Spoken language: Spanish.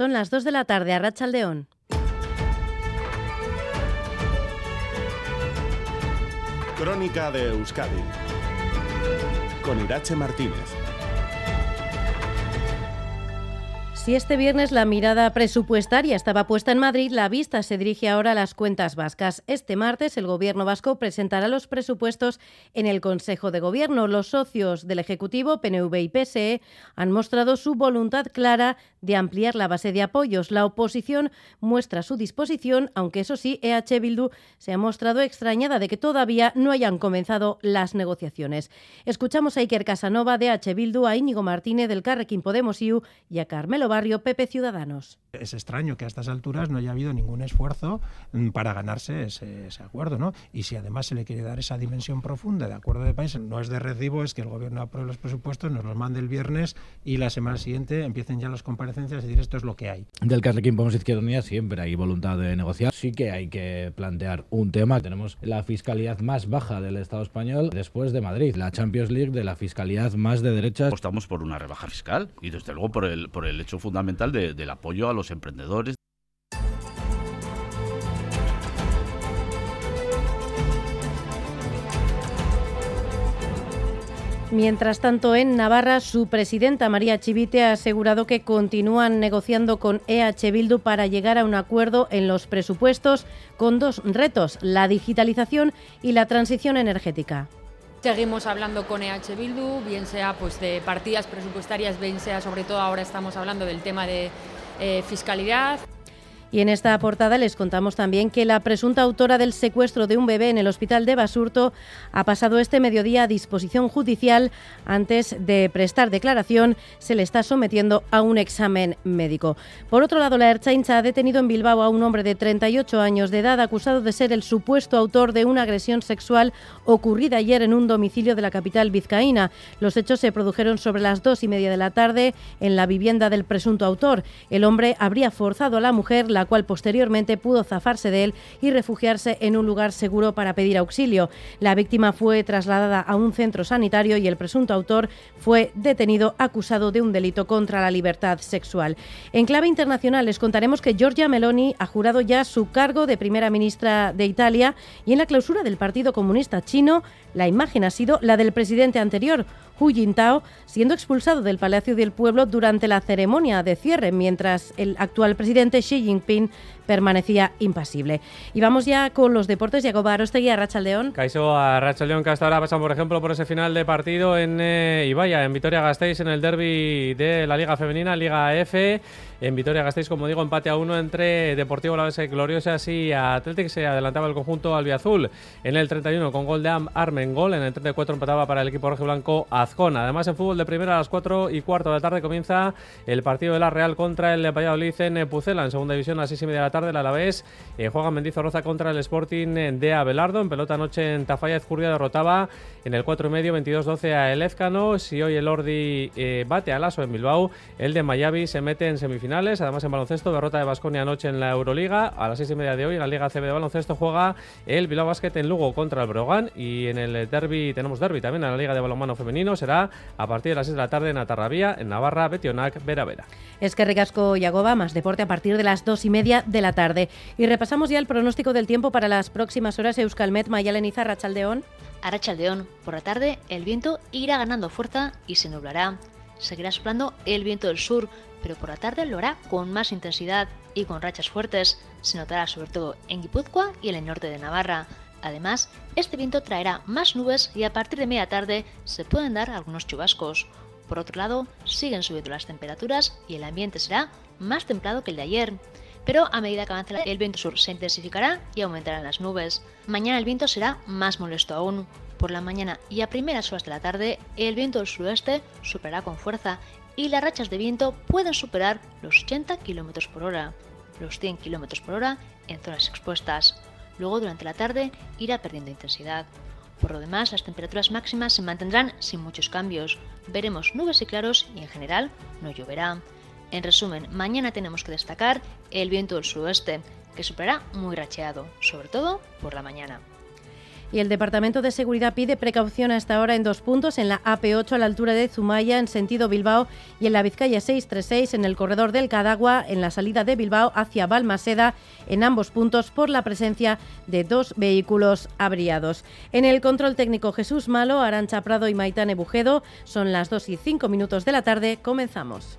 Son las 2 de la tarde a Rachaldeón. Crónica de Euskadi con Irache Martínez. Si este viernes la mirada presupuestaria estaba puesta en Madrid, la vista se dirige ahora a las cuentas vascas. Este martes el Gobierno vasco presentará los presupuestos en el Consejo de Gobierno. Los socios del Ejecutivo, PNV y PSE, han mostrado su voluntad clara de ampliar la base de apoyos. La oposición muestra su disposición, aunque eso sí, EH Bildu se ha mostrado extrañada de que todavía no hayan comenzado las negociaciones. Escuchamos a Iker Casanova de EH Bildu, a Íñigo Martínez del Carrequín Podemos IU y a Carmelo Barrio Pepe Ciudadanos. Es extraño que a estas alturas no haya habido ningún esfuerzo mm, para ganarse ese, acuerdo, ¿no? Y si además se le quiere dar esa dimensión profunda de acuerdo de país, no es de recibo, es que el gobierno apruebe los presupuestos, nos los mande el viernes y la semana siguiente empiecen ya las comparecencias y decir esto es lo que hay. Del Carrequín Podemos Izquierda Unida siempre hay voluntad de negociar. Sí que hay que plantear un tema. Tenemos la fiscalidad más baja del Estado español después de Madrid, la Champions League de la fiscalidad más de derechas. Estamos por una rebaja fiscal y desde luego por el, por el hecho fundamental del apoyo a los emprendedores. Mientras tanto, en Navarra, su presidenta María Chivite ha asegurado que continúan negociando con EH Bildu para llegar a un acuerdo en los presupuestos con dos retos, la digitalización y la transición energética. Seguimos hablando con EH Bildu, bien sea pues de partidas presupuestarias, bien sea sobre todo ahora estamos hablando del tema de eh, fiscalidad. Y en esta portada les contamos también que la presunta autora del secuestro de un bebé en el hospital de Basurto ha pasado este mediodía a disposición judicial. Antes de prestar declaración, se le está sometiendo a un examen médico. Por otro lado, la Erchaincha ha detenido en Bilbao a un hombre de 38 años de edad acusado de ser el supuesto autor de una agresión sexual ocurrida ayer en un domicilio de la capital vizcaína. Los hechos se produjeron sobre las dos y media de la tarde en la vivienda del presunto autor. El hombre habría forzado a la mujer, la cual posteriormente pudo zafarse de él y refugiarse en un lugar seguro para pedir auxilio. La víctima fue trasladada a un centro sanitario y el presunto autor fue detenido acusado de un delito contra la libertad sexual. En clave internacional les contaremos que Giorgia Meloni ha jurado ya su cargo de primera ministra de Italia y en la clausura del Partido Comunista Chino la imagen ha sido la del presidente anterior, Hu Jintao, siendo expulsado del Palacio del Pueblo durante la ceremonia de cierre, mientras el actual presidente Xi Jinping been permanecía impasible. Y vamos ya con los deportes. Jacob Arostegui, a Rachaldeón. Caiso a Rachaldeón, que hasta ahora pasan, por ejemplo, por ese final de partido en eh, Ibaya, en Vitoria-Gasteiz, en el derby de la Liga Femenina, Liga F. En Vitoria-Gasteiz, como digo, empate a uno entre Deportivo La Base Gloriosas y Athletic. Se adelantaba el conjunto albiazul en el 31 con gol de Armen Gol. En el 34 empataba para el equipo blanco Azcón. Además, en fútbol de primera a las 4 y cuarto de la tarde comienza el partido de la Real contra el Valladolid en Pucela. En segunda división a las 6 y media de la tarde tarde, el Alavés eh, juega Mendizorroza contra el Sporting de Abelardo. En pelota anoche en Tafalla, Ezcurria derrotaba en el 4 y medio 22-12 a el Ezcano. Si hoy el Ordi eh, bate al Aso en Bilbao, el de Mayavi se mete en semifinales. Además, en baloncesto, derrota de Basconia anoche en la Euroliga. A las 6 y media de hoy, en la Liga CB de baloncesto, juega el Bilbao Basket en Lugo contra el Brogan. Y en el derby, tenemos derby también en la Liga de balonmano femenino. Será a partir de las 6 de la tarde en Atarrabía, en Navarra, Betionac, Vera Vera. Es que Ricasco y Agoba, más deporte a partir de las 2 y media de la tarde. Y repasamos ya el pronóstico del tiempo para las próximas horas. Euskalmet, Mayalen Izar, Rachaldeón. A Rachaldeón, por la tarde, el viento irá ganando fuerza y se nublará. Seguirá soplando el viento del sur, pero por la tarde lo hará con más intensidad y con rachas fuertes. Se notará sobre todo en Guipúzcoa y en el norte de Navarra. Además, este viento traerá más nubes y a partir de media tarde se pueden dar algunos chubascos. Por otro lado, siguen subiendo las temperaturas y el ambiente será más templado que el de ayer pero a medida que avance el viento sur se intensificará y aumentarán las nubes. Mañana el viento será más molesto aún. Por la mañana y a primeras horas de la tarde, el viento del suroeste superará con fuerza y las rachas de viento pueden superar los 80 km por hora, los 100 km por hora en zonas expuestas. Luego, durante la tarde, irá perdiendo intensidad. Por lo demás, las temperaturas máximas se mantendrán sin muchos cambios. Veremos nubes y claros y en general no lloverá. En resumen, mañana tenemos que destacar el viento del suroeste, que superará muy racheado, sobre todo por la mañana. Y el Departamento de Seguridad pide precaución hasta ahora en dos puntos, en la AP8 a la altura de Zumaya en sentido Bilbao y en la Vizcaya 636 en el corredor del Cadagua en la salida de Bilbao hacia Balmaseda en ambos puntos por la presencia de dos vehículos abriados. En el control técnico Jesús Malo, Arancha Prado y Maitane Bujedo son las 2 y 5 minutos de la tarde. Comenzamos.